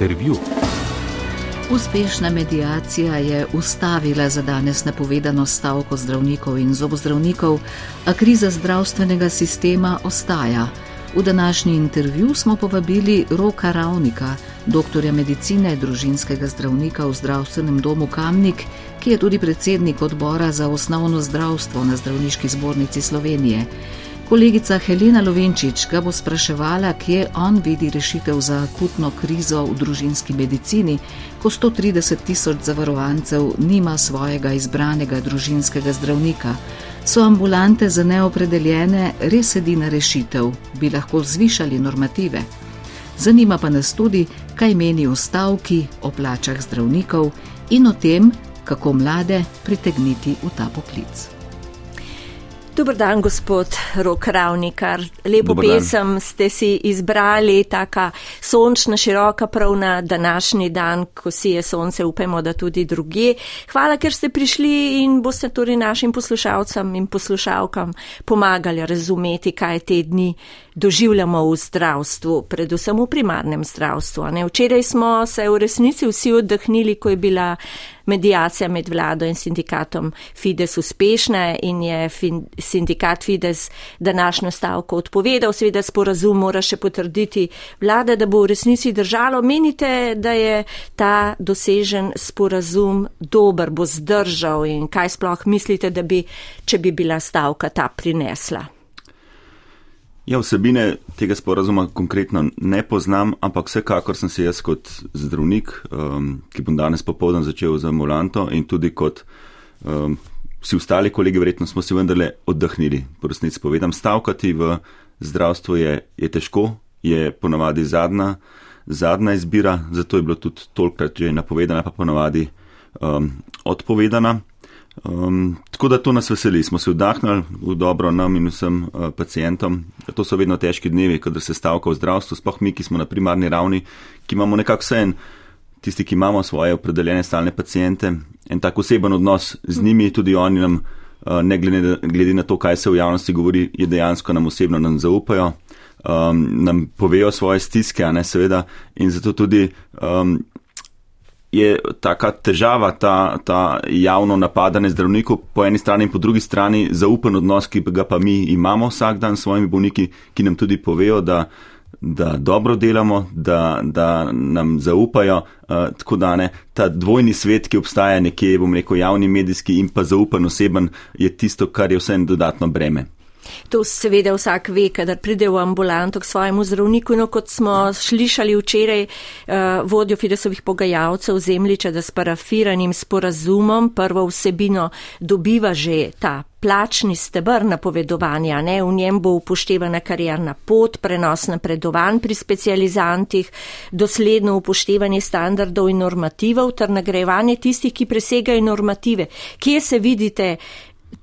intervju. Uspešna medijacija je ustavila za danes napovedano stavko zdravnikov in zobozdravnikov, a kriza zdravstvenega sistema ostaja. V današnji intervju smo povabili Roka Ravnika, doktorja medicine, družinskega zdravnika v zdravstvenem domu Kamnik, ki je tudi predsednik odbora za osnovno zdravstvo na Zdravniški zbornici Slovenije. Kolegica Helena Lovenčič ga bo spraševala, kje on vidi rešitev za akutno krizo v družinski medicini, ko 130 tisoč zavarovancev nima svojega izbranega družinskega zdravnika. So ambulante za neopredeljene res edina rešitev, bi lahko zvišali normative. Zanima pa nas tudi, kaj meni o stavki, o plačah zdravnikov in o tem, kako mlade pritegniti v ta poklic. Dobar dan, gospod Rok Ravnikar. Lepo pesem ste si izbrali, taka sončna, široka prav na današnji dan, ko si je sonce, upemo, da tudi druge. Hvala, ker ste prišli in boste torej našim poslušalcem in poslušalkam pomagali razumeti, kaj te dni doživljamo v zdravstvu, predvsem v primarnem zdravstvu. Ne? Včeraj smo se v resnici vsi oddahnili, ko je bila medijacija med vlado in sindikatom Fides uspešna in je sindikat Fides današnjo stavko odpovedal. Seveda sporazum mora še potrditi vlada, da bo v resnici držalo. Menite, da je ta dosežen sporazum dober, bo zdržal in kaj sploh mislite, da bi, če bi bila stavka ta prinesla? Ja, vsebine tega sporazuma konkretno ne poznam, ampak vsekakor sem se jaz kot zdravnik, um, ki bom danes popovdan začel z ambulanto in tudi kot um, vsi ostali kolegi, verjetno smo si vendarle oddahnili. Po resnici povedam, stavkati v zdravstvu je, je težko, je ponavadi zadnja, zadnja izbira, zato je bilo tudi tolkrat že napovedana, pa ponavadi um, odpovedana. Um, tako da to nas veseli, smo se vdahnili v dobro nam in vsem uh, pacijentom. To so vedno težki dnevi, kadar se stavka v zdravstvu, spoh mi, ki smo na primarni ravni, ki imamo nekako vse en, tisti, ki imamo svoje opredeljene stalne pacijente, en tak oseben odnos z njimi, tudi oni nam, uh, ne glede, glede na to, kaj se v javnosti govori, je dejansko nam osebno nam zaupajo, um, nam povejo svoje stiske, a ne seveda, in zato tudi. Um, je taka težava, ta, ta javno napadanje zdravnikov po eni strani in po drugi strani zaupen odnos, ki ga pa mi imamo vsak dan s svojimi bolniki, ki nam tudi povejo, da, da dobro delamo, da, da nam zaupajo. Uh, tako da ne, ta dvojni svet, ki obstaja nekje, bom rekel, javni medijski in pa zaupen oseben, je tisto, kar je vse en dodatno breme. To seveda vsak ve, kadar pride v ambulanto k svojemu zdravniku. No, kot smo slišali včeraj uh, vodjo Fidesovih pogajalcev zemljiča, da s parafiranim sporazumom prvo vsebino dobiva že ta plačni stebr napovedovanja. Ne? V njem bo upoštevana karjerna pot, prenos napredovanj pri specializantih, dosledno upoštevanje standardov in normativov ter nagrajevanje tistih, ki presegajo normative. Kje se vidite?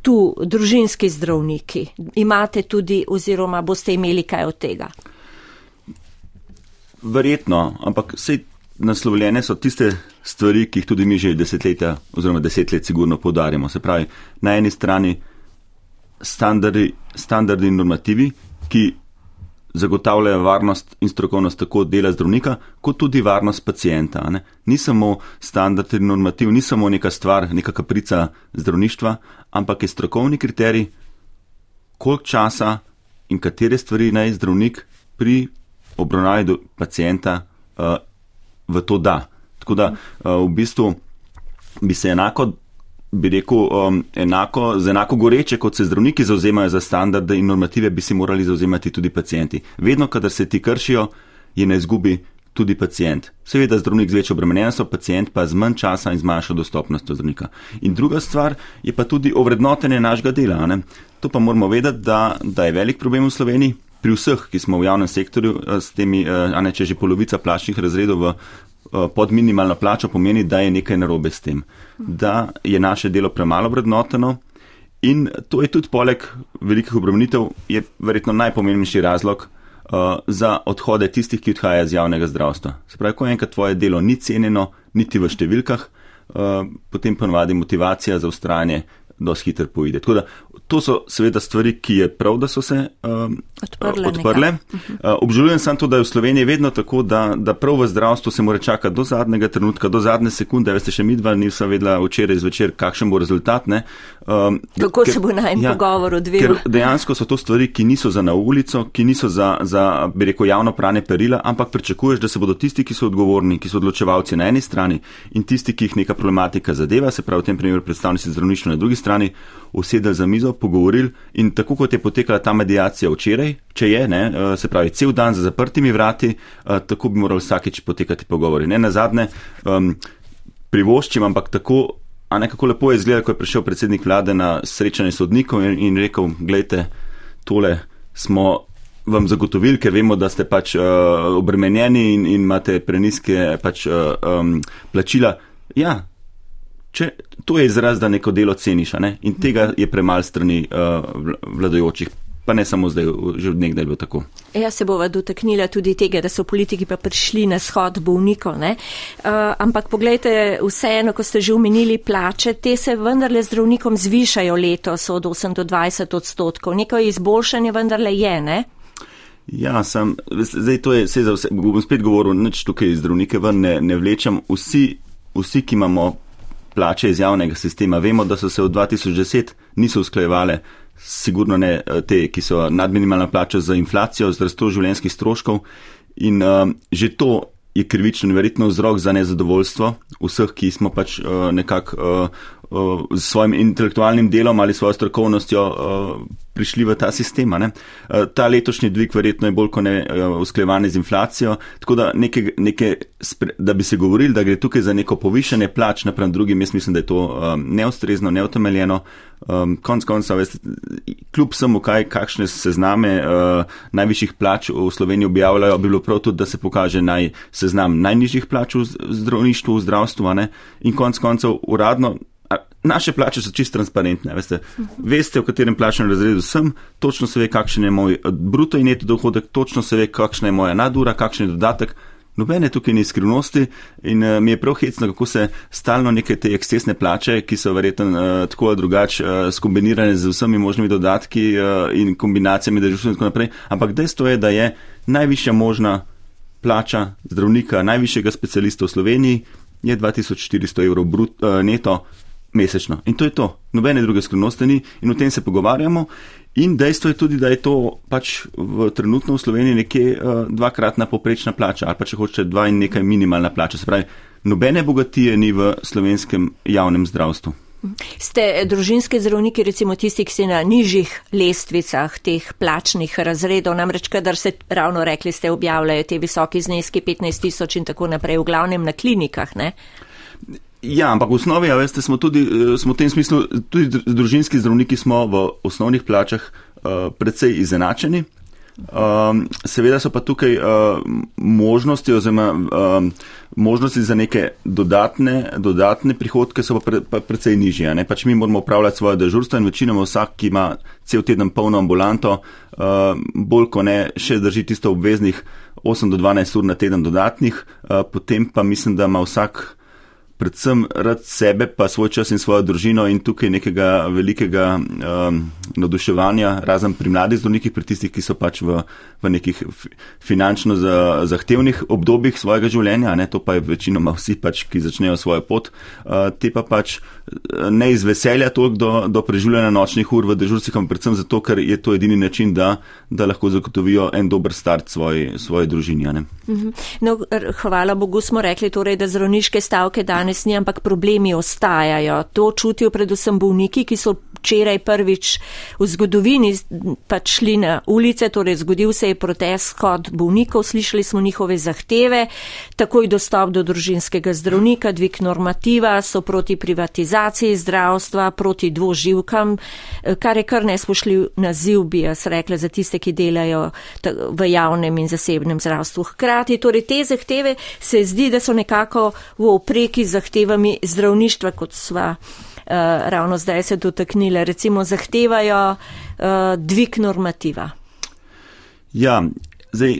Tu družinski zdravniki? Imate tudi oziroma boste imeli kaj od tega? Verjetno, ampak vse naslovljene so tiste stvari, ki jih tudi mi že desetletja oziroma deset let sigurno podarjamo. Se pravi, na eni strani standardi, standardi in normativi, ki zagotavljajo varnost in strokovnost tako dela zdravnika, kot tudi varnost pacijenta. Ne? Ni samo standard in normativ, ni samo neka stvar, neka kaprica zdravništva, ampak je strokovni kriterij, koliko časa in katere stvari naj zdravnik pri obravnavi pacijenta uh, v to da. Tako da uh, v bistvu bi se enako bi rekel, um, enako, enako goreče, kot se zdravniki zauzemajo za standarde in normative, bi si morali zauzemati tudi pacijenti. Vedno, kadar se ti kršijo, je na izgubi tudi pacijent. Seveda, zdravnik z večjo obremenjenostjo, pacijent pa z manj časa in z manjšo dostopnostjo zdravnika. In druga stvar je pa tudi ovrednotenje našega dela. Ne? To pa moramo vedeti, da, da je velik problem v Sloveniji. Pri vseh, ki smo v javnem sektorju, eh, s temi, eh, a ne če že polovica plačnih razredov v pod minimalno plačo pomeni, da je nekaj narobe s tem, da je naše delo premalo vrednoteno in to je tudi poleg velikih obremenitev, je verjetno najpomembnejši razlog uh, za odhode tistih, ki odhajajo iz javnega zdravstva. Se pravi, ko enkrat tvoje delo ni cenjeno, niti v številkah, uh, potem ponovadi motivacija za ustrajanje dosti hitro pojde. Tako da to so seveda stvari, ki je prav, da so se um, odprle. odprle. Uh, obžalujem samo to, da je v Sloveniji vedno tako, da, da prav v zdravstvu se mora čakati do zadnjega trenutka, do zadnje sekunde. Veste, še midva nisem vedela včeraj zvečer, kakšen bo rezultat. Um, Kako ker, se bo naj ja, pogovor odvijal? Dejansko so to stvari, ki niso za na ulico, ki niso za, za bi rekel, javno prane perila, ampak pričakuješ, da se bodo tisti, ki so odgovorni, ki so odločevalci na eni strani in tisti, ki jih neka problematika zadeva, se pravi v tem primeru predstavnici zdravništva na drugi strani, usedeli za mizo, pogovorili in tako kot je potekala ta medijacija včeraj, če je, ne, eh, se pravi, cel dan za zaprtimi vrati, eh, tako bi morali vsakeč potekati pogovori. Ne na zadnje, um, privoščim, ampak tako, a nekako lepo je izgledalo, ko je prišel predsednik vlade na srečanje sodnikov in, in rekel, gledajte, tole smo vam zagotovili, ker vemo, da ste pač uh, obremenjeni in, in imate preniske pač, uh, um, plačila. Ja, če, to je izraz, da neko delo ceniš, ne? in tega je premal strani uh, vladajočih. Pa ne samo zdaj, že od nekdaj je bilo tako. Ja, se bova dotaknila tudi tega, da so politiki pa prišli na shod bolnikov. Uh, ampak pogledajte, vseeno, ko ste že omenili plače, te se vendarle zdravnikom zvišajo letos od 8 do 20 odstotkov. Neko izboljšanje vendarle je, ne? Ja, sem, zdaj to je, vse za vse, bom spet govoril, nič tukaj zdravnike ven ne, ne vlečem. Vsi, vsi, ki imamo plače iz javnega sistema. Vemo, da so se v 2010 niso usklajevale, sigurno ne eh, te, ki so nadminimalna plača za inflacijo, z rastjo življenjskih stroškov. In uh, že to je krivično in verjetno vzrok za nezadovoljstvo vseh, ki smo pač uh, nekako uh, s svojim intelektualnim delom ali svojo strokovnostjo uh, prišli v ta sistem. Uh, ta letošnji dvig verjetno je bolj kot ne usklajevan z inflacijo, tako da, neke, neke, da bi se govorili, da gre tukaj za neko povišanje plač napram drugim, jaz mislim, da je to neustrezno, neutemeljeno. Konc konca, kljub samo kaj, kakšne sezname najvišjih plač v Sloveniji objavljajo, bi bilo prav tudi, da se pokaže naj, seznam najnižjih plač v zdravništvu, v zdravstvu, ne? in konc koncev uradno Naše plače so čist transparentne. Veste, veste v katerem plačnem razredu sem, točno se ve, kakšen je moj eh, bruto in neto dohodek, točno se ve, kakšna je moja nadura, kakšen je dodatek. Nobene tukaj ni skrivnosti in uh, mi je prav hecno, kako se stalno neke te ekscesne plače, ki so verjetno uh, tako ali drugače uh, skombinirane z vsemi možnimi dodatki uh, in kombinacijami dežurstva in tako naprej. Ampak dejstvo je, da je najvišja možna plača zdravnika, najvišjega specialista v Sloveniji, je 2400 evrov brut, uh, neto mesečno. In to je to. Nobene druge skrivnosti ni in o tem se pogovarjamo. In dejstvo je tudi, da je to pač v trenutno v Sloveniji nekje uh, dvakratna poprečna plača ali pa če hočete dva in nekaj minimalna plača. Se pravi, nobene bogatije ni v slovenskem javnem zdravstvu. Ste družinski zdravniki, recimo tisti, ki ste na nižjih lestvicah teh plačnih razredov, namreč, kadar se ravno rekli, ste objavljajo te visoki zneski 15 tisoč in tako naprej, v glavnem na klinikah, ne? Ja, ampak v osnovi, ja, veste, smo tudi, eh, smo v tem smislu, tudi družinski zdravniki smo v osnovnih plačah uh, precej izenačeni. Um, seveda so pa tukaj uh, možnosti oziroma um, možnosti za neke dodatne, dodatne prihodke so pa, pre, pa precej nižje. Ne? Pač mi moramo upravljati svoje dežurstvo in večinoma vsak, ki ima cel teden polno ambulanto, uh, bolj ko ne še drži tisto obveznih 8 do 12 ur na teden dodatnih, uh, potem pa mislim, da ima vsak predvsem rad sebe, pa svoj čas in svojo družino in tukaj nekega velikega um, naduševanja, razen pri mladih zdravnikih, pri tistih, ki so pač v, v nekih finančno za, zahtevnih obdobjih svojega življenja, ne, to pa je večinoma vsi pač, ki začnejo svojo pot, uh, te pa pač uh, ne iz veselja toliko do, do preživljanja nočnih ur v dežurstvih, ampak predvsem zato, ker je to edini način, da, da lahko zagotovijo en dober start svoji, svoji družini. Mhm. No, hvala Bogu smo rekli torej, da zdravniške stavke danes danes ni, ampak problemi ostajajo. To čutijo predvsem bolniki, ki so včeraj prvič v zgodovini pač šli na ulice, torej zgodil se je protest kot bolnikov, slišali smo njihove zahteve, takoj dostop do družinskega zdravnika, dvig normativa, so proti privatizaciji zdravstva, proti dvoživkam, kar je kar nespošljiv naziv, bi jaz rekla, za tiste, ki delajo v javnem in zasebnem zdravstvu. Hkrati, torej te zahteve se zdi, da so nekako v opreki z zahtevami zdravništva, kot sva ravno zdaj se dotaknile, recimo zahtevajo uh, dvig normativa. Ja, zdaj.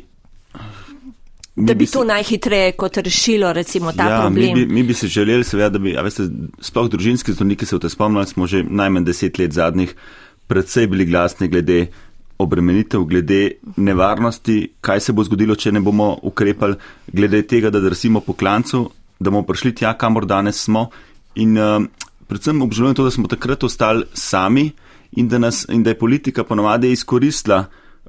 Da bi, bi to se, najhitreje kot rešilo, recimo, ta ja, problem. Mi bi, mi bi si želeli, seveda, da bi, a veste, sploh družinski zdravniki se v te spomnili, smo že najmanj deset let zadnjih predvsej bili glasni glede obremenitev, glede nevarnosti, kaj se bo zgodilo, če ne bomo ukrepali, glede tega, da drsimo po klancu, da bomo prišli tja, kamor danes smo. In uh, predvsem obžalujem to, da smo takrat ostali sami in da, nas, in da je politika ponovadi izkoristila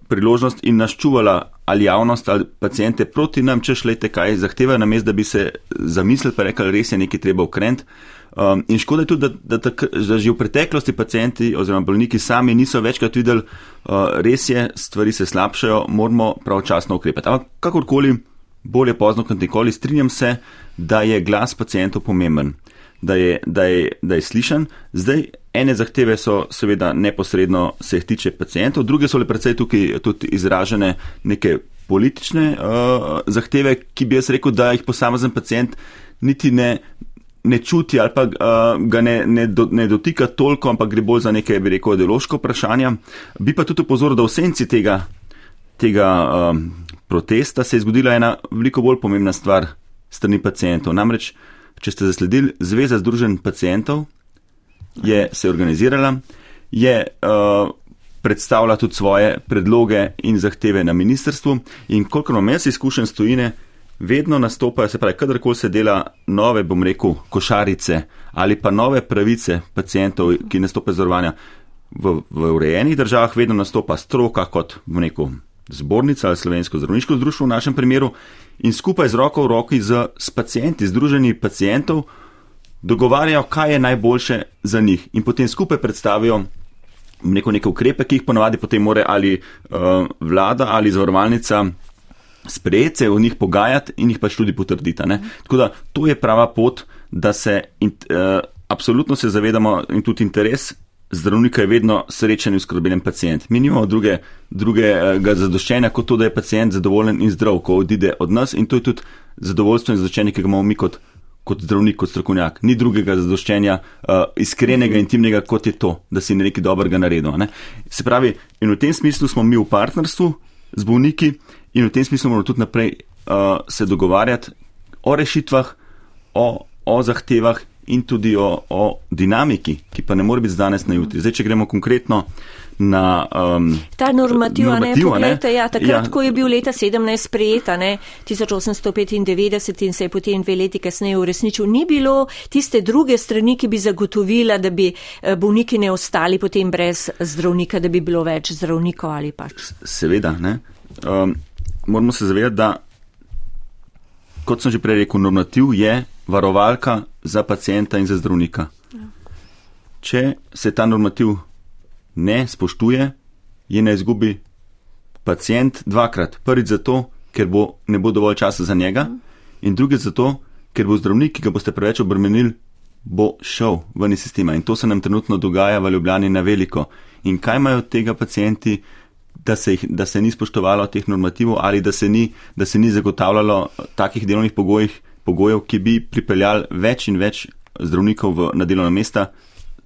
priložnost in nas čuvala ali javnost ali pacijente proti nam, če šlete kaj zahtevajo, namest da bi se zamislili pa rekli, res je nekaj treba ukrent. Um, in škoda je tudi, da, da, da, da že v preteklosti pacijenti oziroma bolniki sami niso večkrat videli, uh, res je, stvari se slabšajo, moramo pravčasno ukrepati. Ampak kakorkoli, bolje pozno kot nikoli, strinjam se, da je glas pacijentov pomemben, da je, da, je, da je slišan. Zdaj, ene zahteve so seveda neposredno se jih tiče pacijentov, druge so le predvsej tukaj tudi izražene neke politične uh, zahteve, ki bi jaz rekel, da jih posamezen pacijent niti ne, ne čuti ali pa uh, ga ne, ne, do, ne dotika toliko, ampak gre bolj za neke, bi rekel, ideološko vprašanje. Bi pa tudi upozoril, da v senci tega, tega um, protesta se je zgodila ena veliko bolj pomembna stvar strani pacijentov. Namreč, če ste zasledili, Zveza združen pacijentov je se organizirala, je uh, predstavila tudi svoje predloge in zahteve na ministrstvu in koliko imam jaz izkušen stojine, vedno nastopajo, se pravi, kadarkoli se dela nove, bom rekel, košarice ali pa nove pravice pacijentov, ki nastopajo zavarovanja. V, v urejenih državah vedno nastopa stroka kot, bom rekel, zbornica ali slovensko zdravniško zdruštvo v našem primeru in skupaj z roko v roki z pacijenti, združeni pacijentov, dogovarjajo, kaj je najboljše za njih in potem skupaj predstavijo neko, neke ukrepe, ki jih ponavadi potem more ali uh, vlada ali zavarovalnica sprejeti, se o njih pogajati in jih pač tudi potrditi. Ne? Tako da to je prava pot, da se in, uh, absolutno se zavedamo in tudi interes zdravnika je vedno srečen in skrbljen pacijent. Mi nimamo druge, drugega zadoščenja kot to, da je pacijent zadovoljen in zdrav, ko odide od nas in to je tudi zadovoljstvo in zadoščenje, ki ga imamo mi kot, kot zdravnik, kot strokovnjak. Ni drugega zadoščenja uh, iskrenega, intimnega, kot je to, da si nekaj dobrega naredil. Ne? Se pravi, in v tem smislu smo mi v partnerstvu z bolniki in v tem smislu moramo tudi naprej uh, se dogovarjati o rešitvah, o, o zahtevah in tudi o, o dinamiki, ki pa ne more biti z danes na jutri. Zdaj, če gremo konkretno na. Um, Ta normativa, normativa ne, pogledajte, ja, takrat, ja. ko je bil leta 17 sprejeta, ne, 1895 in se je potem dve leti kasneje uresničil, ni bilo tiste druge strani, ki bi zagotovila, da bi eh, bolniki ne ostali potem brez zdravnika, da bi bilo več zdravnikov ali pač. Seveda, ne. Um, moramo se zavedati, da, kot sem že prej rekel, normativ je varovalka za pacijenta in za zdravnika. Ja. Če se ta normativ ne spoštuje, je na izgubi pacijent dvakrat. Prvič zato, ker bo, ne bo dovolj časa za njega, mhm. in drugič zato, ker bo zdravnik, ki ga boste preveč obremenili, bo šel ven iz sistema. In to se nam trenutno dogaja v Ljubljani na veliko. In kaj imajo od tega pacijenti? Da se, jih, da se ni spoštovalo teh normativov ali da se ni, da se ni zagotavljalo takih delovnih pogojev, pogojev, ki bi pripeljali več in več zdravnikov v, na delovna mesta,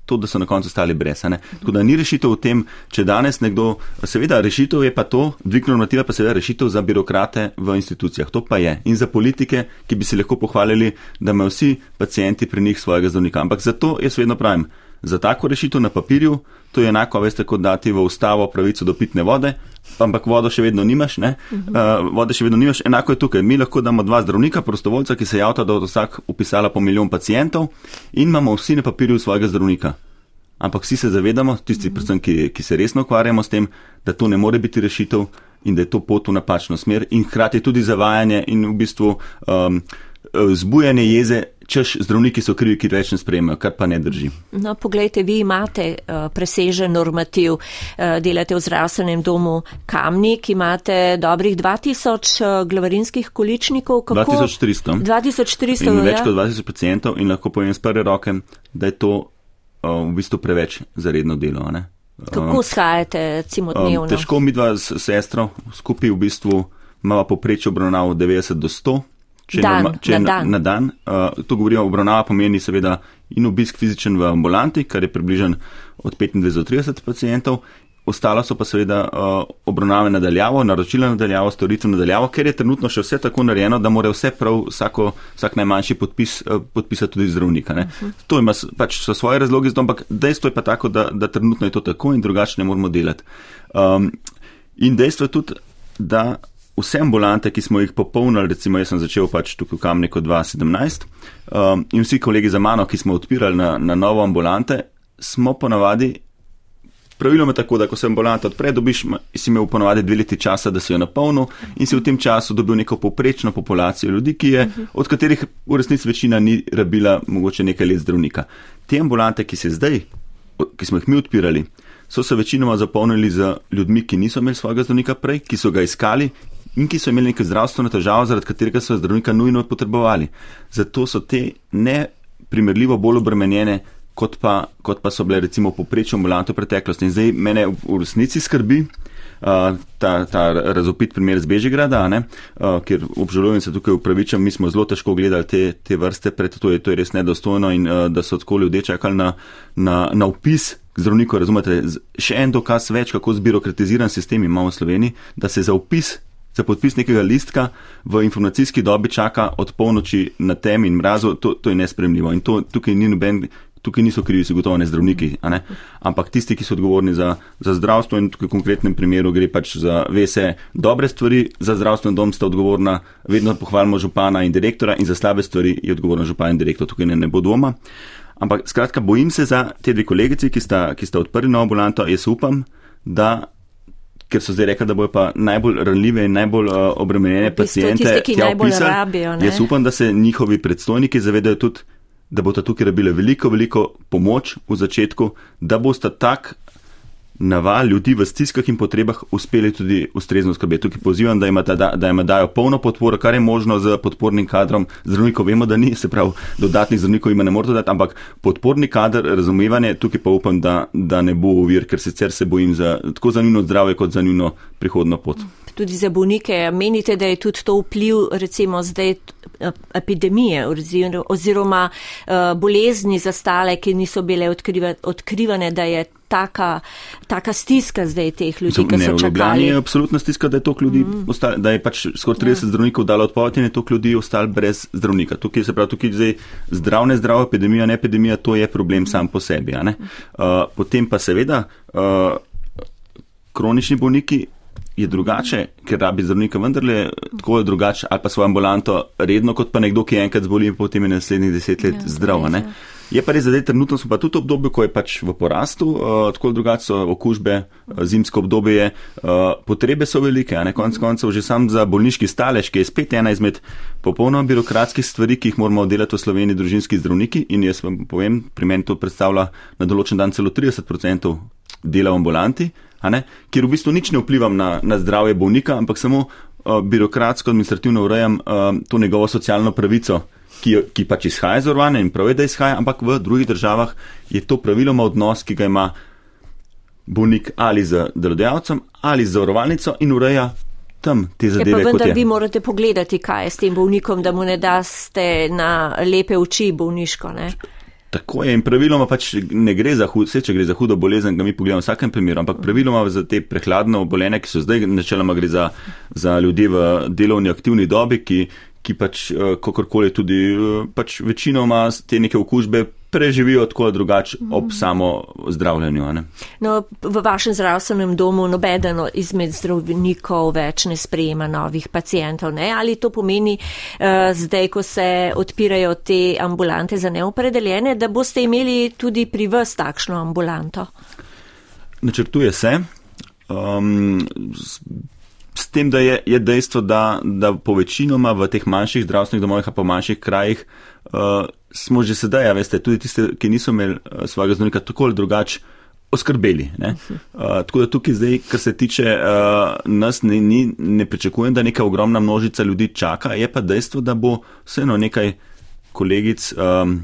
to, da so na koncu stali brez. Tako da ni rešitev v tem, če danes nekdo, seveda rešitev je pa to, dvig normativa pa seveda rešitev za birokrate v institucijah. To pa je in za politike, ki bi se lahko pohvalili, da imajo vsi pacijenti pri njih svojega zdravnika. Ampak zato jaz vedno pravim, za tako rešitev na papirju, to je enako, veste, kot dati v ustavo pravico do pitne vode, ampak vodo še vedno nimaš, ne? Uh, vode še vedno nimaš, enako je tukaj. Mi lahko damo dva zdravnika, prostovoljca, ki se javlja, da od vsak upisala po milijon pacijentov in imamo vsi na papirju svojega zdravnika. Ampak vsi se zavedamo, tisti, predvsem, ki, ki se resno ukvarjamo s tem, da to ne more biti rešitev in da je to pot v napačno smer in hkrati tudi zavajanje in v bistvu um, zbujanje jeze češ zdravniki so krivi, ki več ne sprejemajo, kar pa ne drži. No, poglejte, vi imate uh, presežen normativ, uh, delate v zdravstvenem domu Kamnik, imate dobrih 2000 uh, glavarinskih količnikov. Kako? 2300. 2300. In več ja. kot 2000 pacijentov in lahko povem z prve roke, da je to uh, v bistvu preveč za redno delo. Ne? Kako shajate, recimo, dnevno? Um, težko mi dva s sestro skupaj v bistvu imamo poprečje obravnav 90 do 100 če, dan, norma, če na, dan. na dan. Uh, to govorimo, obravnava pomeni seveda in obisk fizičen v ambulanti, kar je približen od 25 do 30 pacijentov. Ostalo so pa seveda uh, obravnave nadaljavo, naročila nadaljavo, storitev nadaljavo, ker je trenutno še vse tako narejeno, da mora vse prav vsako, vsak najmanjši podpis uh, podpisati tudi zdravnika. Uh -huh. To ima pač so svoje razloge, ampak dejstvo je pa tako, da, da trenutno je to tako in drugače ne moramo delati. Um, In dejstvo je tudi, da vse ambulante, ki smo jih popolnili, recimo jaz sem začel pač tukaj v Kamniku 2017 um, in vsi kolegi za mano, ki smo odpirali na, na novo ambulante, smo ponavadi Praviloma tako, da ko se ambulanta odpre, dobiš, si imel ponovadi dve leti časa, da si jo napolnil in si v tem času dobil neko poprečno populacijo ljudi, je, od katerih v resnici večina ni rabila mogoče nekaj let zdravnika. Te ambulante, ki, zdaj, ki smo jih mi odpirali, so se večinoma zapolnili z ljudmi, ki niso imeli svojega zdravnika prej, ki so ga iskali in ki so imeli neke zdravstvene težave, zaradi katerega so zdravnika nujno potrebovali. Zato so te neprimerljivo bolj obremenjene kot pa, kot pa so bile recimo poprečje ambulante v preteklosti. In zdaj mene v resnici skrbi uh, ta, ta razopit primer z Bežigrada, uh, ker obžalujem se tukaj upravičam, mi smo zelo težko gledali te, te vrste, pred to je, to je res nedostojno in uh, da so tako ljudje čakali na, na, na upis. Zdravniku, razumete, še en dokaz več, kako zbirokratiziran sistem imamo v Sloveniji, da se za upis, za podpis nekega listka v informacijski dobi čaka od polnoči na tem in mrazu, to, to je nespremljivo. In to tukaj ni noben tukaj niso krivi, so gotovo ne zdravniki, ne? ampak tisti, ki so odgovorni za, za zdravstvo in tukaj v konkretnem primeru gre pač za vse dobre stvari, za zdravstveni dom sta odgovorna, vedno pohvalimo župana in direktora in za slabe stvari je odgovorna župan in direktor, tukaj ne, ne bo dvoma. Ampak skratka, bojim se za te dve kolegici, ki sta, ki sta odprli novo ambulanto, jaz upam, da. Ker so zdaj rekli, da bojo pa najbolj ranljive in najbolj uh, obremenjene pacijente, ki jih najbolj rabijo. Jaz upam, da se njihovi predstojniki zavedajo tudi, da bo ta tukaj rabila veliko, veliko pomoč v začetku, da boste tak naval ljudi v stiskah in potrebah uspeli tudi ustrezno skrbeti. Tukaj pozivam, da jim da, da dajo polno podporo, kar je možno z podpornim kadrom. Zdravnikov vemo, da ni, se pravi, dodatnih zdravnikov ima ne morete dati, ampak podporni kader, razumevanje, tukaj pa upam, da, da ne bo uvir, ker sicer se bojim za tako za njuno zdravje kot za njuno prihodno pot. Tudi za bolnike, menite, da je tudi to vpliv, recimo zdaj epidemije oziroma uh, bolezni zastale, ki niso bile odkriva, odkrivane, da je taka, taka stiska zdaj teh ljudi, ki so čakali. Je absolutna stiska, da je ljudi, mm. ostali, da je pač skoraj 30 ja. zdravnikov dalo odpoved in je to ljudi ostali brez zdravnika. Tukaj se pravi, tukaj zdaj zdrav, ne zdrav, epidemija, ne epidemija, to je problem mm. sam po sebi. Uh, potem pa seveda uh, kronični bolniki je drugače, ker rabi zdravnika vendarle, tako je drugače, ali pa svojo ambulanto redno, kot pa nekdo, ki enkrat zboli in potem je naslednjih deset let ja, zdrav. Ne? Je pa res, da je trenutno smo pa tudi v obdobju, ko je pač v porastu, uh, tako drugače so okužbe, uh, zimsko obdobje je, uh, potrebe so velike, a ne? Konc koncev že sam za bolniški stalež, ki je spet ena izmed popolnoma birokratskih stvari, ki jih moramo delati v Sloveniji družinski zdravniki in jaz vam povem, pri meni to predstavlja na določen dan celo 30% dela v ambulanti, kjer v bistvu nič ne vplivam na, na zdravje bolnika, ampak samo uh, birokratsko, administrativno urejam uh, to njegovo socialno pravico, ki, ki pač izhaja iz Orvane in pravi, da izhaja, ampak v drugih državah je to praviloma odnos, ki ga ima bolnik ali z delodajalcem ali z zavarovalnico in ureja. Tam te zadeve. Ja, vendar vi morate pogledati, kaj je s tem bolnikom, da mu ne daste na lepe oči bolniško. Ne? Tako je in praviloma pač ne gre za hudo, vse če gre za hudo bolezen, ga mi pogledamo v vsakem primeru, ampak praviloma za te prehladno obolene, ki so zdaj, načeloma gre za, za ljudi v delovni aktivni dobi, ki, ki pač eh, kakorkoli tudi eh, pač večinoma te neke okužbe preživijo tako ali drugače ob mhm. samo zdravljenju. No, v vašem zdravstvenem domu nobeden izmed zdravnikov več ne sprejema novih pacijentov. Ne? Ali to pomeni uh, zdaj, ko se odpirajo te ambulante za neopredeljene, da boste imeli tudi pri vas takšno ambulanto? Načrtuje se. Um, s, tem, da je, je dejstvo, da, da po večinoma v teh manjših zdravstvenih domovih, pa po manjših krajih, uh, smo že sedaj, ja, veste, tudi tiste, ki niso imeli uh, svojega zdravnika tako ali drugače oskrbeli. Uh, tako da tukaj zdaj, kar se tiče uh, nas, ne, ni, ne pričakujem, da neka ogromna množica ljudi čaka, je pa dejstvo, da bo vseeno nekaj kolegic. Um,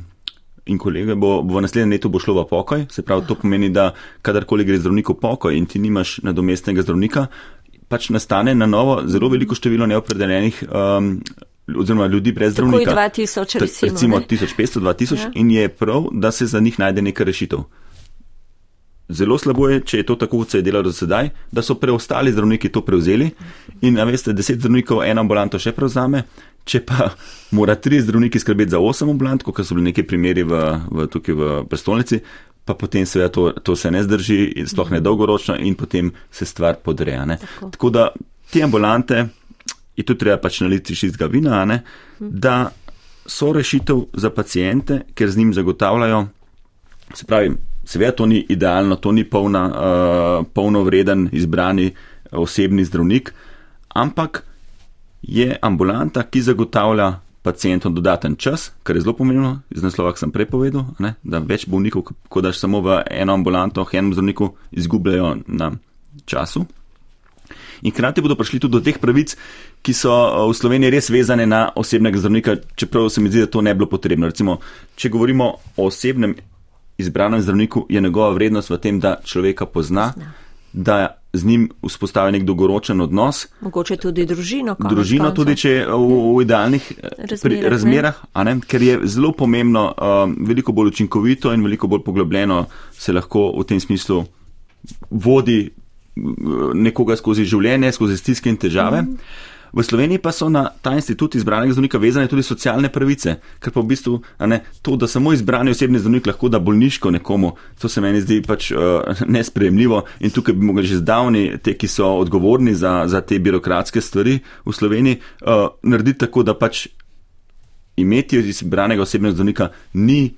In kolege, bo, bo v naslednjem letu bo šlo v pokoj, se pravi, to pomeni, da kadarkoli gre zdravnik v pokoj in ti nimaš nadomestnega zdravnika, pač nastane na novo zelo veliko število neopredeljenih um, oziroma ljudi brez zdravnika. Tako je 2000, recimo. Recimo 1500, 2000 ja. in je prav, da se za njih najde neka rešitev. Zelo slabo je, če je to tako, kot se je delalo do sedaj, da so preostali zdravniki to prevzeli in, veste, deset zdravnikov eno ambulanto še prevzame, če pa mora tri zdravniki skrbeti za osem ambulant, kot so bili neki primeri v, v, tukaj v prestolnici, pa potem seveda to, to se ne zdrži, sploh ne dolgoročno in potem se stvar podreja. Tako. Tako da te ambulante je tu treba pač naliti čistega vina, ne, da so rešitev za pacijente, ker z njim zagotavljajo, se pravi, seveda to ni idealno, to ni polna, uh, polnovreden izbrani osebni zdravnik, ampak je ambulanta, ki zagotavlja pacijentom dodaten čas, kar je zelo pomembno, iz naslova, ki sem prej povedal, ne, da več bolnikov, ko daš samo v eno ambulanto, enem zdravniku, izgubljajo na času. In hkrati bodo prišli tudi do teh pravic, ki so eh, v Sloveniji res vezane na osebnega zdravnika, čeprav se mi zdi, da to ne bi bilo potrebno. Recimo, če govorimo o osebnem izbranem zdravniku, je njegova vrednost v tem, da človeka pozna, da z njim vzpostavi nek dolgoročen odnos. Mogoče tudi družino. Družino tudi, če je v, v idealnih eh, razmerah, razmerah ne? Ne? ker je zelo pomembno, um, veliko bolj učinkovito in veliko bolj poglobljeno se lahko v tem smislu vodi nekoga skozi življenje, skozi stiske in težave. Mm -hmm. V Sloveniji pa so na ta institut izbranega zdravnika vezane tudi socialne pravice, ker pa v bistvu ne, to, da samo izbrani osebni zdravnik lahko da bolniško nekomu, to se meni zdi pač uh, nespremljivo in tukaj bi mogli že zdavni te, ki so odgovorni za, za te birokratske stvari v Sloveniji, uh, narediti tako, da pač imeti izbranega osebnega zdravnika ni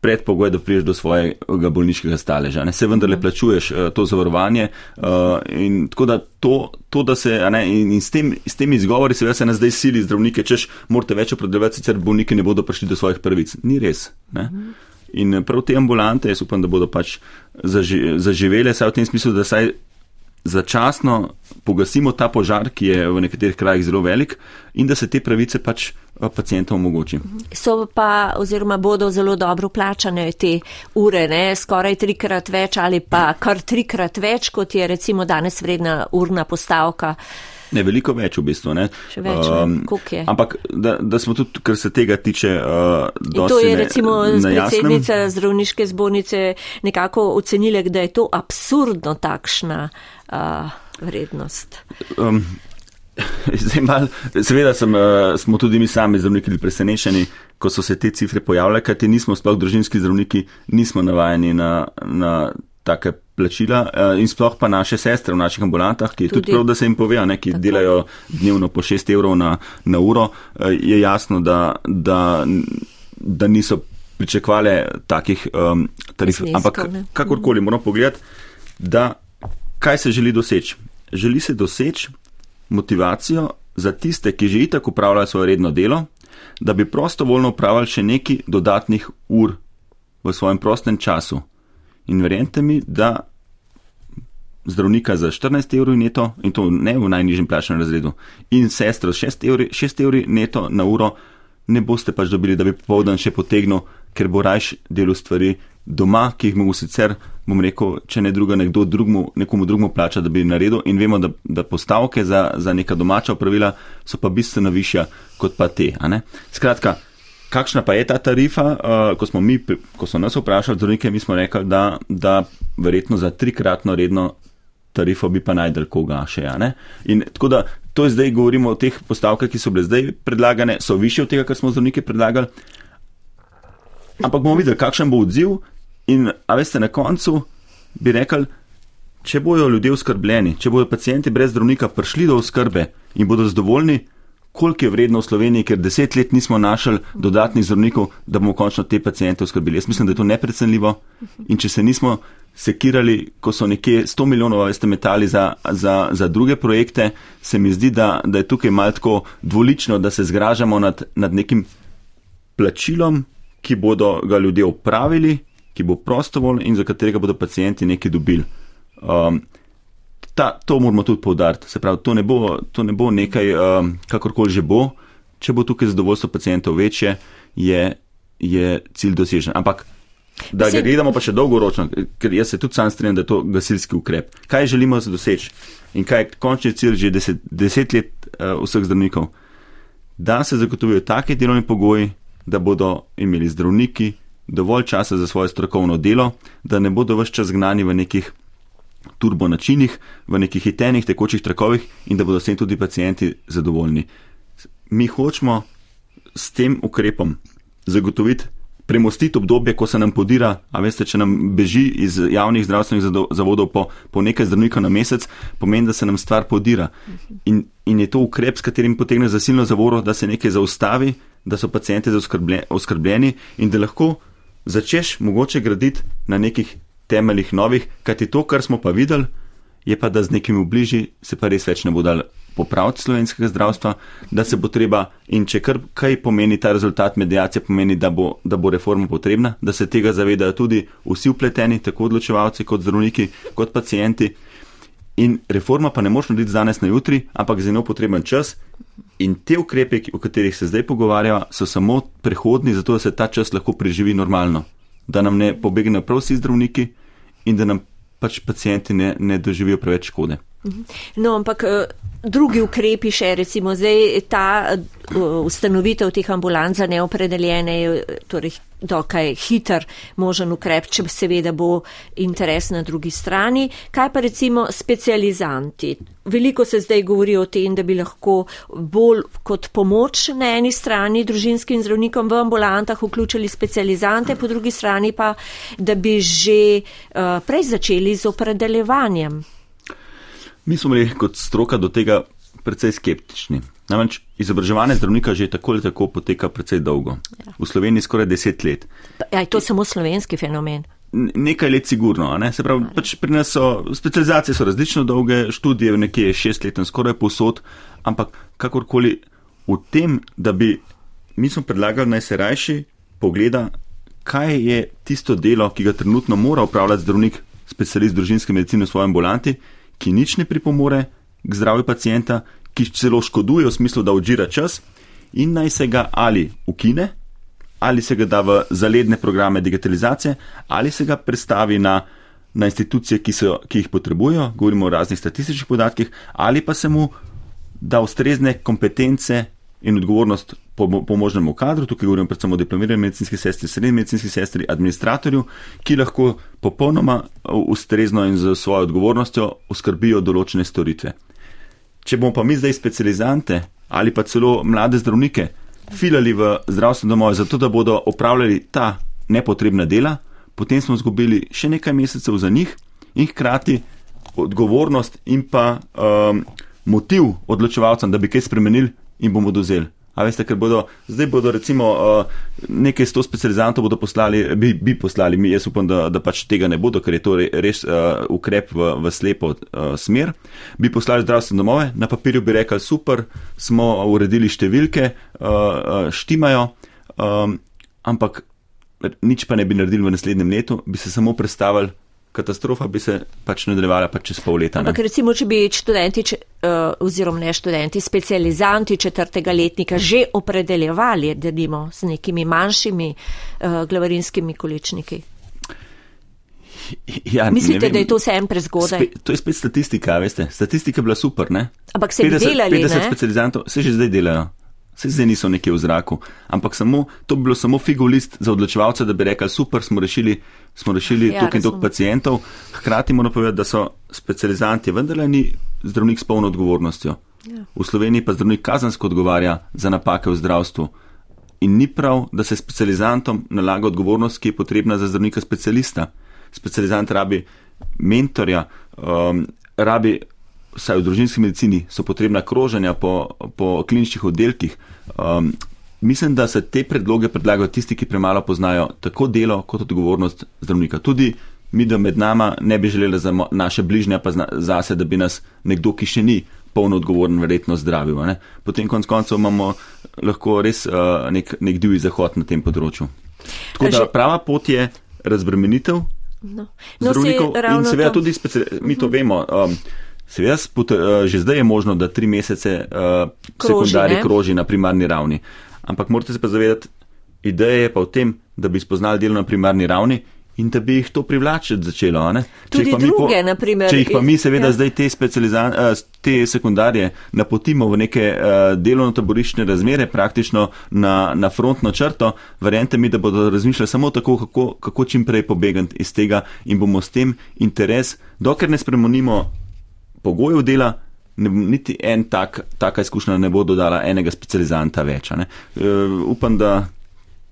predpogoj, da priješ do svojega bolniškega staleža. Ne? Se vendarle mhm. plačuješ uh, to zavarovanje uh, in tako da to, to da se, ne, in, in s, tem, s temi izgovori seveda se nas zdaj sili zdravnike, češ morate več opredeljevati, sicer bolniki ne bodo prišli do svojih prvic. Ni res. Ne? Mhm. In prav te ambulante, jaz upam, da bodo pač zaži, zaživele, saj v tem smislu, da saj začasno pogasimo ta požar, ki je v nekaterih krajih zelo velik, in da se te pravice pač eh, pacijentom omogoči. So pa oziroma bodo zelo dobro plačane te ure, ne? skoraj trikrat več ali pa kar trikrat več, kot je recimo danes vredna urna postavka. Ne, veliko več v bistvu. Ne. Še več, um, ampak da, da smo tudi, kar se tega tiče, uh, dosti. To je recimo predsednica zdravniške zbornice nekako ocenila, da je to absurdno takšna uh, vrednost. Um, zdaj mal, seveda sem, uh, smo tudi mi sami zdravniki presenečeni, ko so se te cifre pojavljale, kajti nismo sploh družinski zdravniki, nismo navajeni na, na take plačila uh, in sploh pa naše sestre v naših ambulantah, ki je tudi, tudi prav, da se jim povejo, ne, ki Tako. delajo dnevno po 6 evrov na, na uro, uh, je jasno, da, da, da niso pričakovali takih um, tarif. Ampak kakorkoli moramo pogledati, da kaj se želi doseči. Želi se doseči motivacijo za tiste, ki že itak upravljajo svoje redno delo, da bi prostovoljno upravljali še neki dodatnih ur v svojem prostem času. In verjente mi, da zdravnika za 14 evrov neto, in to ne v najnižjem plačnem razredu, in sestro 6 evrov, 6 evrov neto na uro, ne boste pač dobili, da bi popovdan še potegnil, ker bo rajš delo stvari doma, ki jih mogo sicer, bom rekel, če ne druga, nekdo drugmu, nekomu drugmu plača, da bi naredil. In vemo, da, da postavke za, za neka domača opravila so pa bistveno višja kot pa te. Skratka, kakšna pa je ta tarifa? Uh, ko, smo mi, ko so nas vprašali zdravnike, mi smo rekli, da, da verjetno za trikratno redno tarifo bi pa najdel koga še. In tako da to je zdaj govorimo o teh postavkah, ki so bile zdaj predlagane, so više od tega, kar smo zdravniki predlagali. Ampak bomo videli, kakšen bo odziv. In a veste, na koncu bi rekli, če bojo ljudje oskrbljeni, če bojo pacijenti brez zdravnika prišli do oskrbe in bodo zadovoljni, koliko je vredno v Sloveniji, ker deset let nismo našli dodatnih zdravnikov, da bomo končno te pacijente oskrbili. Jaz mislim, da je to neprecenljivo in če se nismo sekirali, ko so nekje 100 milijonov veste metali za, za, za druge projekte, se mi zdi, da, da je tukaj malo tako dvolično, da se zgražamo nad, nad nekim plačilom, ki bodo ga ljudje upravili, ki bo prostovoljno in za katerega bodo pacijenti nekaj dobili. Um, ta, to moramo tudi povdariti. Se pravi, to ne bo, to ne bo nekaj, um, kakorkoli že bo, če bo tukaj zadovoljstvo pacijentov večje, je, je cilj dosežen. Ampak, da ga gledamo pa še dolgoročno, ker jaz se tudi sam strinjam, da je to gasilski ukrep. Kaj želimo doseči in kaj je končni cilj že deset, deset let uh, vseh zdravnikov? Da se zagotovijo take delovni pogoji, da bodo imeli zdravniki dovolj časa za svoje strokovno delo, da ne bodo vse čas gnani v nekih turbo načinih, v nekih hitenih, tekočih trakovih in da bodo s tem tudi pacijenti zadovoljni. Mi hočemo s tem ukrepom zagotoviti premostiti obdobje, ko se nam podira, a veste, če nam beži iz javnih zdravstvenih zavodov po, po nekaj zdravnikov na mesec, pomeni, da se nam stvar podira. In, in je to ukrep, s katerim potegne zasilno zavoro, da se nekaj zaustavi, da so pacijenti oskrbljeni in da lahko začneš mogoče graditi na nekih temeljih novih, kajti to, kar smo pa videli, je pa, da z nekimi bližji se pa res več ne bo dal popraviti slovenskega zdravstva, da se bo treba in če kar kaj pomeni ta rezultat medijacije, pomeni, da bo, da bo reforma potrebna, da se tega zavedajo tudi vsi upleteni, tako odločevalci kot zdravniki, kot pacijenti. In reforma pa ne moreš narediti danes na jutri, ampak za njo potreben čas. In te ukrepe, o katerih se zdaj pogovarjamo, so samo prehodni, zato da se ta čas lahko preživi normalno. Da nam ne pobegnejo prav vsi zdravniki in da nam pač pacijenti ne, ne doživijo preveč škode. No, ampak eh, drugi ukrepi še, recimo zdaj ta eh, ustanovitev teh ambulant za neopredeljene je torej dokaj hiter možen ukrep, če seveda bo interes na drugi strani. Kaj pa recimo specializanti? Veliko se zdaj govori o tem, da bi lahko bolj kot pomoč na eni strani družinskim zdravnikom v ambulantah vključili specializante, po drugi strani pa, da bi že uh, prej začeli z opredeljevanjem. Mi smo bili kot stroka do tega precej skeptični. Namreč izobraževanje zdravnika že tako ali tako poteka precej dolgo. Ja. V Sloveniji skoraj deset let. Ja, to je samo slovenski fenomen. Nekaj let sigurno, ne? se pravi, pač pri nas so specializacije so različno dolge, študije nekje šest let in skoraj posod, ampak kakorkoli v tem, da bi, mi smo predlagali naj se rajši pogleda, kaj je tisto delo, ki ga trenutno mora upravljati zdravnik, specialist družinske medicine v svojem ambulanti, ki nič ne pripomore k zdravju pacijenta, ki celo škoduje v smislu, da odžira čas in naj se ga ali ukine, ali se ga da v zaledne programe digitalizacije, ali se ga predstavi na, na institucije, ki, so, ki jih potrebujo, govorimo o raznih statističnih podatkih, ali pa se mu da ustrezne kompetence in odgovornost pomožnemu kadru, tukaj govorimo predvsem o diplomirani medicinski sestri, srednji medicinski sestri, administratorju, ki lahko popolnoma ustrezno in z svojo odgovornostjo oskrbijo določene storitve. Če bomo pa mi zdaj specializante ali pa celo mlade zdravnike filali v zdravstveno domovo, zato da bodo opravljali ta nepotrebna dela, potem smo izgubili še nekaj mesecev za njih in hkrati odgovornost in pa um, motiv odločevalcem, da bi kaj spremenili in bomo dozeli. A veste, ker bodo, zdaj bodo recimo uh, nekaj sto specializantov bodo poslali, bi, bi poslali, mi jaz upam, da, da pač tega ne bodo, ker je to res uh, ukrep v, v slepo uh, smer. Bi poslali zdravstvene domove, na papirju bi rekli, super, smo uredili številke, uh, uh, štimajo, um, ampak nič pa ne bi naredili v naslednjem letu, bi se samo predstavili katastrofa bi se pač nadaljevala pa čez pol leta. Ampak recimo, če bi študenti, če, uh, oziroma ne študenti, specializanti četrtega letnika že opredeljevali, da nimo z nekimi manjšimi uh, glavarinskimi količniki. Ja, Mislite, da je to vse en prezgodaj? Spe, to je spet statistika, veste. Statistika je bila super, ne? Ampak se 50, delali, 50 ne? specializantov, se že zdaj delajo. Se zdaj niso nekje v zraku, ampak samo, to bi bilo samo figulist za odločevalce, da bi rekli, super, smo rešili smo rešili ja, tukaj in tukaj pacijentov. Hkrati moramo povedati, da so specializanti vendarle ni zdravnik s polno odgovornostjo. Ja. V Sloveniji pa zdravnik kazansko odgovarja za napake v zdravstvu. In ni prav, da se specializantom nalaga odgovornost, ki je potrebna za zdravnika specialista. Specializant rabi mentorja, um, rabi, vsaj v družinski medicini, so potrebna kroženja po, po kliničnih oddelkih. Um, Mislim, da se te predloge predlagajo tisti, ki premalo poznajo tako delo kot odgovornost zdravnika. Tudi mi, da med nama ne bi želeli za naše bližnje, pa za se, da bi nas nekdo, ki še ni polno odgovoren, verjetno zdravil. Ne? Potem konc koncev imamo lahko res uh, nek, nek divji zahod na tem področju. Tako da prava pot je razbremenitev no. No, zdravnikov in seveda to. tudi specializacija. Mi to mhm. vemo. Um, Seveda, uh, že zdaj je možno, da tri mesece uh, sekundarji kroži na primarni ravni ampak morate se pa zavedati, ideja je pa v tem, da bi spoznali delo na primarni ravni. In da bi jih to privlačiti začelo. Če jih, druge, po, naprimer, če jih pa mi seveda ja. zdaj te, eh, te sekundarje napotimo v neke uh, delovno-taborišne razmere, praktično na, na frontno črto, verjente mi, da bodo razmišljali samo tako, kako, kako čim prej pobegati iz tega in bomo s tem interes, dokler ne spremenimo pogojev dela, ne, niti en tak, taka izkušnja ne bo dodala enega specializanta več. Uh, upam, da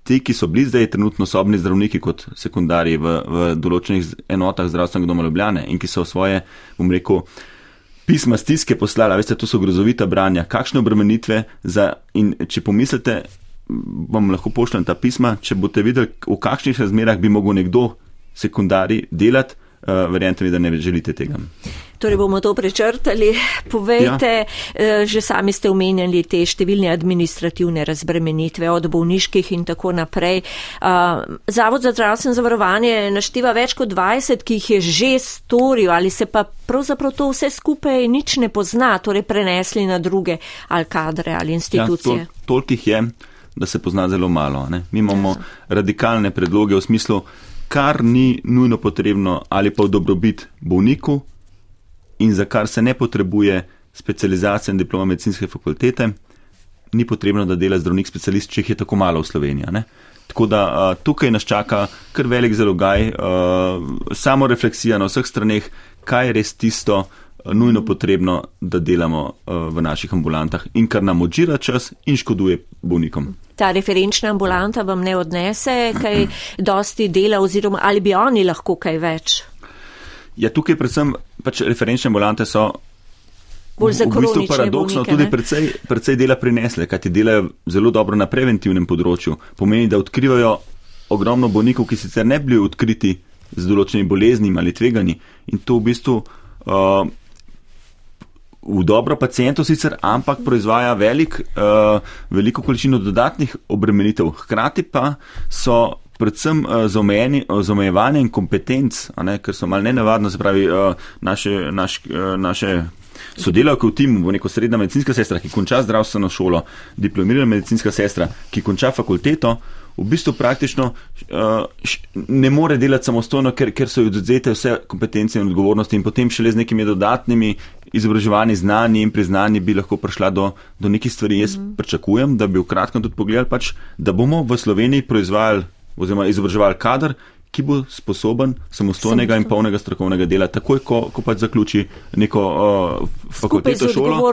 ti, ki so bili zdaj trenutno sobni zdravniki kot sekundarji v, v določenih enotah zdravstvenega doma Ljubljane in ki so svoje, bom rekel, pisma stiske poslala, veste, to so grozovita branja, kakšne obremenitve za, in če pomislite, vam lahko pošljem ta pisma, če boste videli, v kakšnih razmerah bi mogel nekdo sekundarji delati, uh, verjamete mi, da ne želite tega. Torej bomo to prečrtali. Povejte, ja. že sami ste omenjali te številne administrativne razbremenitve od bolniških in tako naprej. Zavod za zdravstveno zavarovanje naštiva več kot 20, ki jih je že storil ali se pa pravzaprav to vse skupaj nič ne pozna, torej prenesli na druge ali kadre ali institucije. Ja, tol, tolikih je, da se pozna zelo malo. Ne? Mi imamo ja. radikalne predloge v smislu, kar ni nujno potrebno ali pa v dobrobit bolniku in za kar se ne potrebuje specializacija in diploma medicinske fakultete, ni potrebno, da dela zdravnik specialist, če jih je tako malo v Sloveniji. Ne? Tako da a, tukaj nas čaka kar velik zalogaj, samo refleksija na vseh straneh, kaj je res tisto, nujno potrebno, da delamo v naših ambulantah in kar nam odžira čas in škoduje bolnikom ta referenčna ambulanta vam ne odnese kaj dosti dela oziroma ali bi oni lahko kaj več? Ja, tukaj predvsem pač referenčne ambulante so. V, v bistvu paradoksno bolnike, tudi precej, precej dela prinesle, kajti delajo zelo dobro na preventivnem področju. Pomeni, da odkrivajo ogromno bolnikov, ki sicer ne bi bili odkriti z določenimi boleznimi ali tvegani. In to v bistvu uh, v dobro pacijentov sicer, ampak proizvaja velik, uh, veliko količino dodatnih obremenitev. Hkrati pa so predvsem uh, z omejevanjem kompetenc, ne, ker so mal nenavadno, se pravi, uh, naše, naš, uh, naše sodelavke v timu, bo neko srednja medicinska sestra, ki konča zdravstveno šolo, diplomirana medicinska sestra, ki konča fakulteto, v bistvu praktično uh, ne more delati samostojno, ker, ker so ji odzete vse kompetence in odgovornosti in potem šele z nekimi dodatnimi izobraževanji, znanji in priznanji bi lahko prišla do, do nekih stvari. Jaz mm -hmm. pričakujem, da bi v kratkem tudi pogledali, pač, da bomo v Sloveniji proizvajali oziroma izobraževali kader, ki bo sposoben samostojnega in polnega strokovnega dela, takoj, ko, ko pač zaključi neko uh, fakulteto šolo.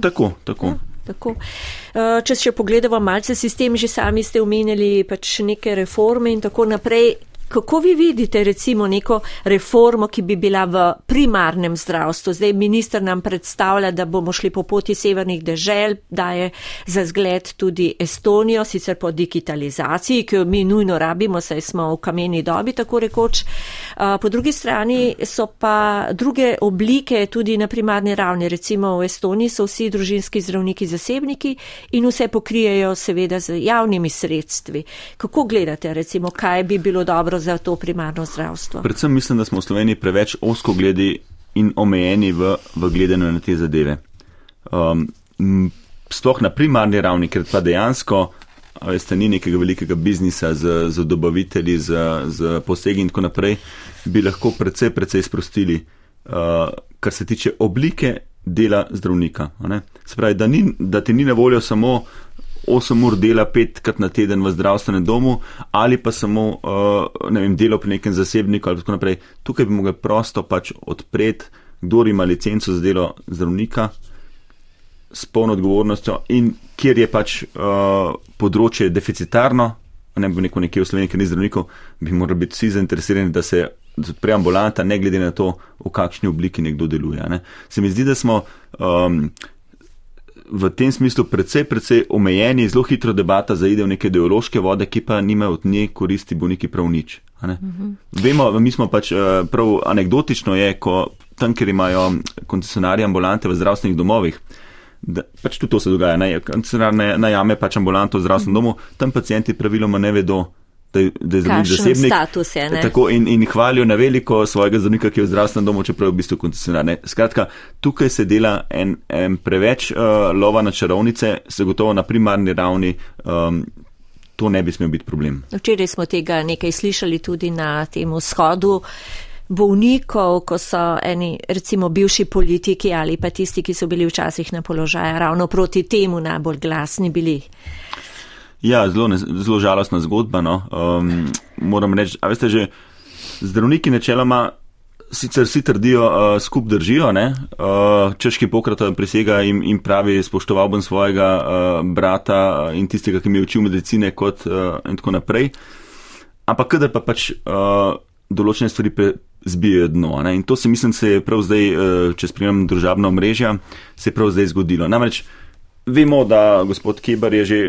Tako, tako. Ja. Tako. Eh, če še pogledamo malce sistem, že sami ste omenjali pač neke reforme in tako naprej. Kako vi vidite recimo neko reformo, ki bi bila v primarnem zdravstvu? Zdaj minister nam predstavlja, da bomo šli po poti severnih dežel, daje za zgled tudi Estonijo, sicer po digitalizaciji, ki jo mi nujno rabimo, saj smo v kameni dobi, tako rekoč. Po drugi strani so pa druge oblike tudi na primarni ravni. Recimo v Estoniji so vsi družinski zdravniki zasebniki in vse pokrijejo seveda z javnimi sredstvi. Kako gledate, recimo, kaj bi bilo dobro za to primarno zdravstvo? Predvsem mislim, da smo v Sloveniji preveč osko gledi in omejeni v, v gledanju na te zadeve. Um, sploh na primarni ravni, ker pa dejansko veste, ni nekega velikega biznisa z, z dobavitelji, z, z posegi in tako naprej, bi lahko precej, precej sprostili, uh, kar se tiče oblike dela zdravnika. Se pravi, da, ni, da ti ni na voljo samo 8 ur dela petkrat na teden v zdravstvenem domu ali pa samo uh, ne vem, delo pri nekem zasebniku ali tako naprej. Tukaj bi mogli prosto pač odpreti, kdo ima licenco za delo zdravnika s polno odgovornostjo in kjer je pač uh, področje deficitarno, ne bo neko nekje v Sloveniji, ker ni zdravnikov, bi morali biti vsi zainteresirani, da se odpre ambulanta, ne glede na to, v kakšni obliki nekdo deluje. Ne. Se mi zdi, da smo um, v tem smislu precej, precej omejeni, zelo hitro debata zaide v neke ideološke vode, ki pa nimajo od nje koristi bolniki prav nič. Mhm. Vemo, mi smo pač uh, prav anegdotično je, ko tam, kjer imajo koncesionarje ambulante v zdravstvenih domovih, da pač tudi to se dogaja, ne, najame pač ambulanto v zdravstvenem domu, tam pacijenti praviloma ne vedo, da, da je zdravnik zasebnik. Status je, ne? Tako in, in hvalijo na veliko svojega zdravnika, ki je v zdravstvenem domu, čeprav je v bistvu koncesionar. Ne. Skratka, tukaj se dela en, en preveč uh, lova na čarovnice, se gotovo na primarni ravni. Um, To ne bi smel biti problem. Včeraj smo tega nekaj slišali tudi na tem vzhodu. Bolnikov, ko so eni recimo bivši politiki ali pa tisti, ki so bili včasih na položaju, ravno proti temu najbolj glasni bili. Ja, zelo, ne, zelo žalostna zgodba. No. Um, moram reči, a veste že, zdravniki načeloma sicer vsi trdijo, uh, skup držijo, uh, češki pokrat prisega in, in pravi, spoštoval bom svojega uh, brata in tistega, ki mi je učil medicine kot uh, in tako naprej. Ampak kadar pa pač uh, določene stvari zbijajo dno. Ne? In to se mislim, se je prav zdaj, uh, če spremljam družabna omrežja, se je prav zdaj zgodilo. Namreč vemo, da gospod Keber je že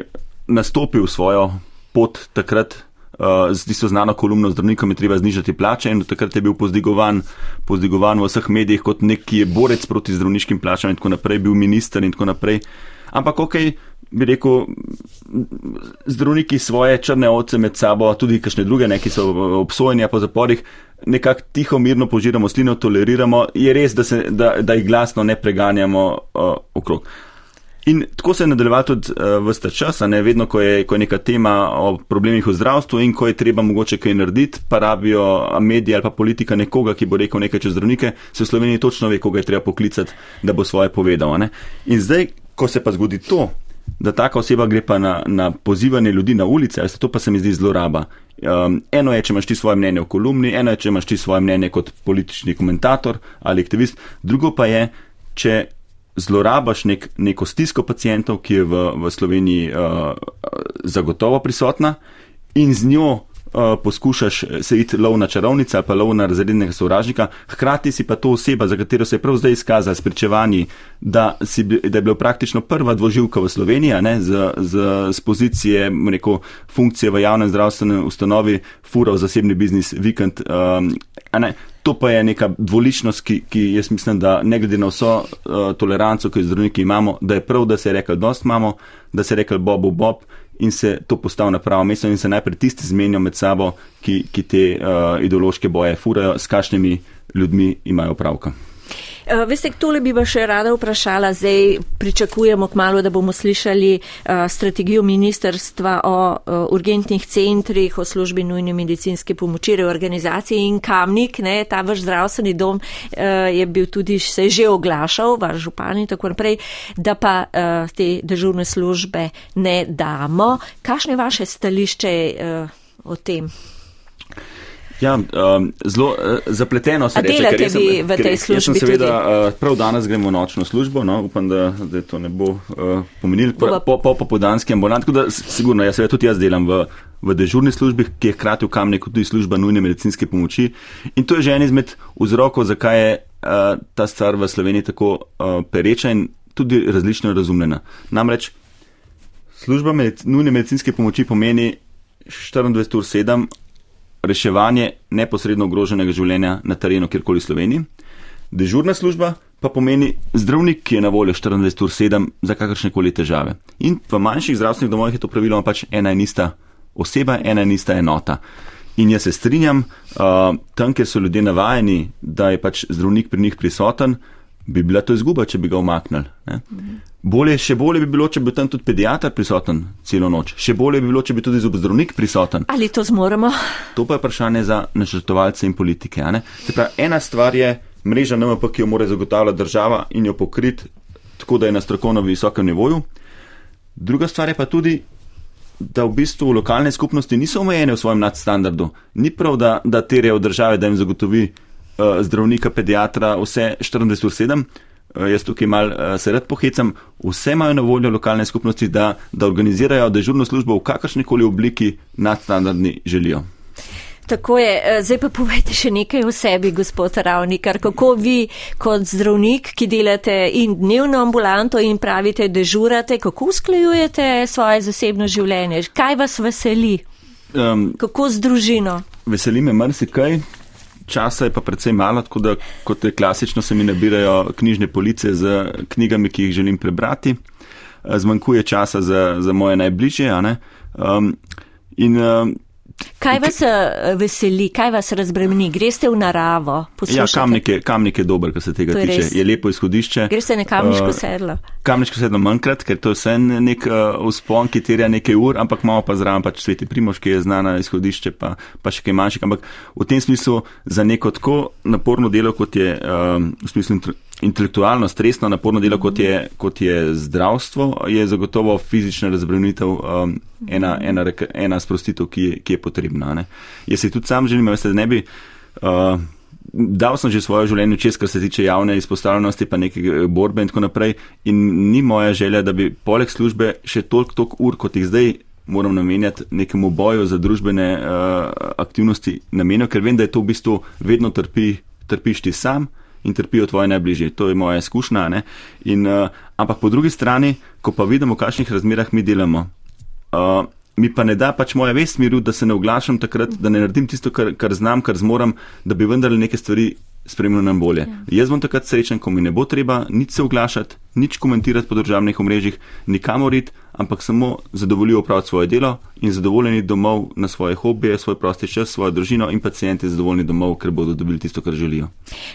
nastopil svojo pot takrat, uh, z tisto znano kolumno zdravnikom je treba znižati plače in takrat je bil pozdigovan, pozdigovan v vseh medijih kot neki borec proti zdravniškim plačam in tako naprej, bil minister in tako naprej. Ampak ok, bi rekel, zdravniki svoje črne ovce med sabo, tudi kakšne druge, neki so obsojeni po zaporih, nekako tiho, mirno požiramo slino, toleriramo, je res, da, se, da, da jih glasno ne preganjamo uh, okrog. In tako se je nadaljevalo tudi uh, vsta čas, ne vedno, ko je, ko je neka tema o problemih v zdravstvu in ko je treba mogoče kaj narediti, pa rabijo mediji ali pa politika nekoga, ki bo rekel nekaj čez zdravnike, se v Sloveniji točno ve, koga je treba poklicati, da bo svoje povedal. Ne? In zdaj, ko se pa zgodi to, da taka oseba gre pa na, na pozivanje ljudi na ulice, se to pa se mi zdi zloraba. Um, eno je, če imaš ti svoje mnenje v kolumni, eno je, če imaš ti svoje mnenje kot politični komentator ali aktivist, drugo pa je, če zlorabaš nek, neko stisko pacijentov, ki je v, v Sloveniji uh, zagotovo prisotna in z njo uh, poskušaš se iti lov na čarovnice ali pa lov na razrednega sovražnika, hkrati si pa to oseba, za katero se je prav zdaj izkazala s pričevanji, da, si, da je bila praktično prva dvoživka v Sloveniji, ne, z, z, z pozicije neko, funkcije v javnem zdravstvenem ustanovi, fura v zasebni biznis, vikend. Um, To pa je neka dvoličnost, ki, ki jaz mislim, da ne glede na vso uh, toleranco, ki jo zdravniki imamo, da je prav, da se je rekel, dost imamo, da se je rekel Bobu Bob in se to postavi na pravo mesto in se najprej tisti zmenijo med sabo, ki, ki te uh, ideološke boje furajo, s kakšnimi ljudmi imajo pravka. Uh, veste, tole bi vas še rada vprašala. Zdaj pričakujemo kmalo, da bomo slišali uh, strategijo ministerstva o uh, urgentnih centrih, o službi nujne medicinske pomoči, reorganizaciji in kamnik. Ne, ta vaš zdravstveni dom je bil tudi, se je že oglašal, vaš župan in tako naprej, da pa te dežurne službe ne damo. Kakšne vaše stališče o tem? Ja, um, zelo uh, zapleteno se reče. Delate vi v tej službi? Jaz sem seveda, uh, prav danes gremo nočno službo, no, upam, da, da to ne bo uh, pomenil po, po, po popodanski ambulant, tako da sigurno, jaz seveda tudi jaz delam v, v dežurni službi, ki je hkrati v kamniku tudi služba nujne medicinske pomoči. In to je že en izmed vzrokov, zakaj je uh, ta stvar v Sloveniji tako uh, pereča in tudi različno razumljena. Namreč služba med, nujne medicinske pomoči pomeni 24 ur 7 reševanje neposredno ogroženega življenja na terenu, kjerkoli v Sloveniji. Dežurna služba pa pomeni zdravnik, ki je na voljo 24 ur 7 za kakršne koli težave. In v manjših zdravstvenih domovih je to praviloma pač ena in ista oseba, ena in ista enota. In jaz se strinjam, uh, tam, kjer so ljudje navajeni, da je pač zdravnik pri njih prisoten, bi bila to izguba, če bi ga omaknili. Bolje, še bolje bi bilo, če bi tam tudi pediatr prisoten celo noč. Še bolje bi bilo, če bi tudi zobozdravnik prisoten. Ali to zmoremo? To pa je vprašanje za načrtovalce in politike. Pravi, ena stvar je mreža NMP, ki jo mora zagotavljati država in jo pokriti tako, da je na strokovno visokem nivoju. Druga stvar je pa tudi, da v bistvu lokalne skupnosti niso omejene v svojem nadstandardu. Ni prav, da, da terjajo države, da jim zagotovi zdravnika, pediatra, vse 24 ur 7. Uh, jaz tukaj mal uh, se rad pohecam, vse imajo na voljo lokalne skupnosti, da, da organizirajo dežurno službo v kakršni koli obliki nadstandardni želijo. Tako je, eh, zdaj pa povejte še nekaj o sebi, gospod Ravnikar, kako vi kot zdravnik, ki delate in dnevno ambulanto in pravite, dežurate, kako usklajujete svoje zasebno življenje, kaj vas veseli, um, kako z družino? Veseli me marsikaj, časa je pa predvsej malo, tako da kot je klasično se mi nabirajo knjižne police z knjigami, ki jih želim prebrati. Zmanjkuje časa za, za moje najbližje. Um, in um, Kaj vas uh, veseli, kaj vas razbremeni? Greste v naravo? Ja, kamnik je, kamnik je dober, kar se tega to tiče. Je lepo izhodišče. Greste na kamniško uh, sedlo? Kamniško sedlo manjkrat, ker to je vse nek uh, ki terja nekaj ur, ampak malo pa zraven pač sveti primoš, ki je znana izhodišče, pa, pa še kaj manjših. Ampak v tem smislu za neko tako naporno delo, kot je um, v smislu intelektualno, stresno, naporno delo, kot je, kot je zdravstvo, je zagotovo fizična razbremenitev um, ena, ena, ena sprostitev, ki je, ki je potrebna. Ne. Jaz si tudi sam želim, veste, da ne bi. Uh, dal sem že svoje življenje čez, kar se tiče javne izpostavljenosti, pa neke eh, borbe in tako naprej. In ni moja želja, da bi poleg službe še toliko, toliko ur, kot jih zdaj moram namenjati nekemu boju za družbene uh, aktivnosti namenil, ker vem, da je to v bistvu vedno trpi, trpiš ti sam in trpijo tvoje najbližje. To je moja izkušnja. In, uh, ampak po drugi strani, ko pa vidimo, v kakšnih razmerah mi delamo. Uh, Mi pa ne da pač moja vest miru, da se ne oglašam takrat, da ne naredim tisto, kar, kar znam, kar zmorem, da bi vendarle neke stvari spremljal nam bolje. Ja. Jaz bom takrat srečen, ko mi ne bo treba nič se oglašati, nič komentirati po državnih omrežjih, nikamor iti, ampak samo zadovoljivo opraviti svoje delo in zadovoljeni domov na svoje hobije, svoj prosti čas, svojo družino in pacijenti zadovoljni domov, ker bodo dobili tisto, kar želijo.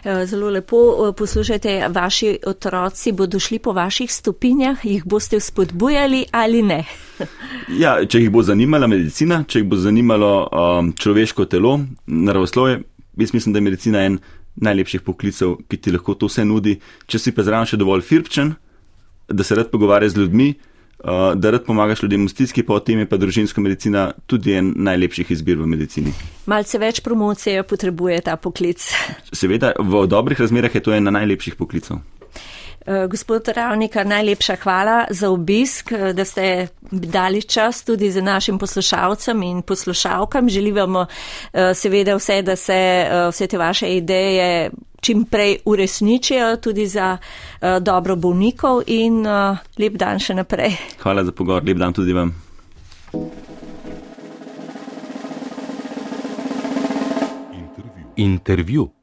Eh, zelo lepo eh, poslušajte, vaši otroci bodo šli po vaših stopinjah, jih boste spodbujali ali ne? ja, če jih bo zanimala medicina, če jih bo zanimalo um, človeško telo, naravoslovje, jaz mislim, da je medicina en najlepših poklicev, ki ti lahko to vse nudi, če si pa zraven še dovolj firpčen, da se rad pogovarja z ljudmi, uh, da rad pomagaš ljudem v stiski, pa o tem je pa družinska medicina tudi en najlepših izbir v medicini. Malce več promocije potrebuje ta poklic. Seveda, v dobrih razmerah je to ena najlepših poklicov. Eh, gospod Ravnika, najlepša hvala za obisk, eh, da ste dali čas tudi za našim poslušalcem in poslušalkam. Želimo eh, seveda vse, da se vse te vaše ideje čim prej uresničijo tudi za dobro bolnikov in lep dan še naprej. Hvala za pogovor, lep dan tudi vam. Intervju. Intervju.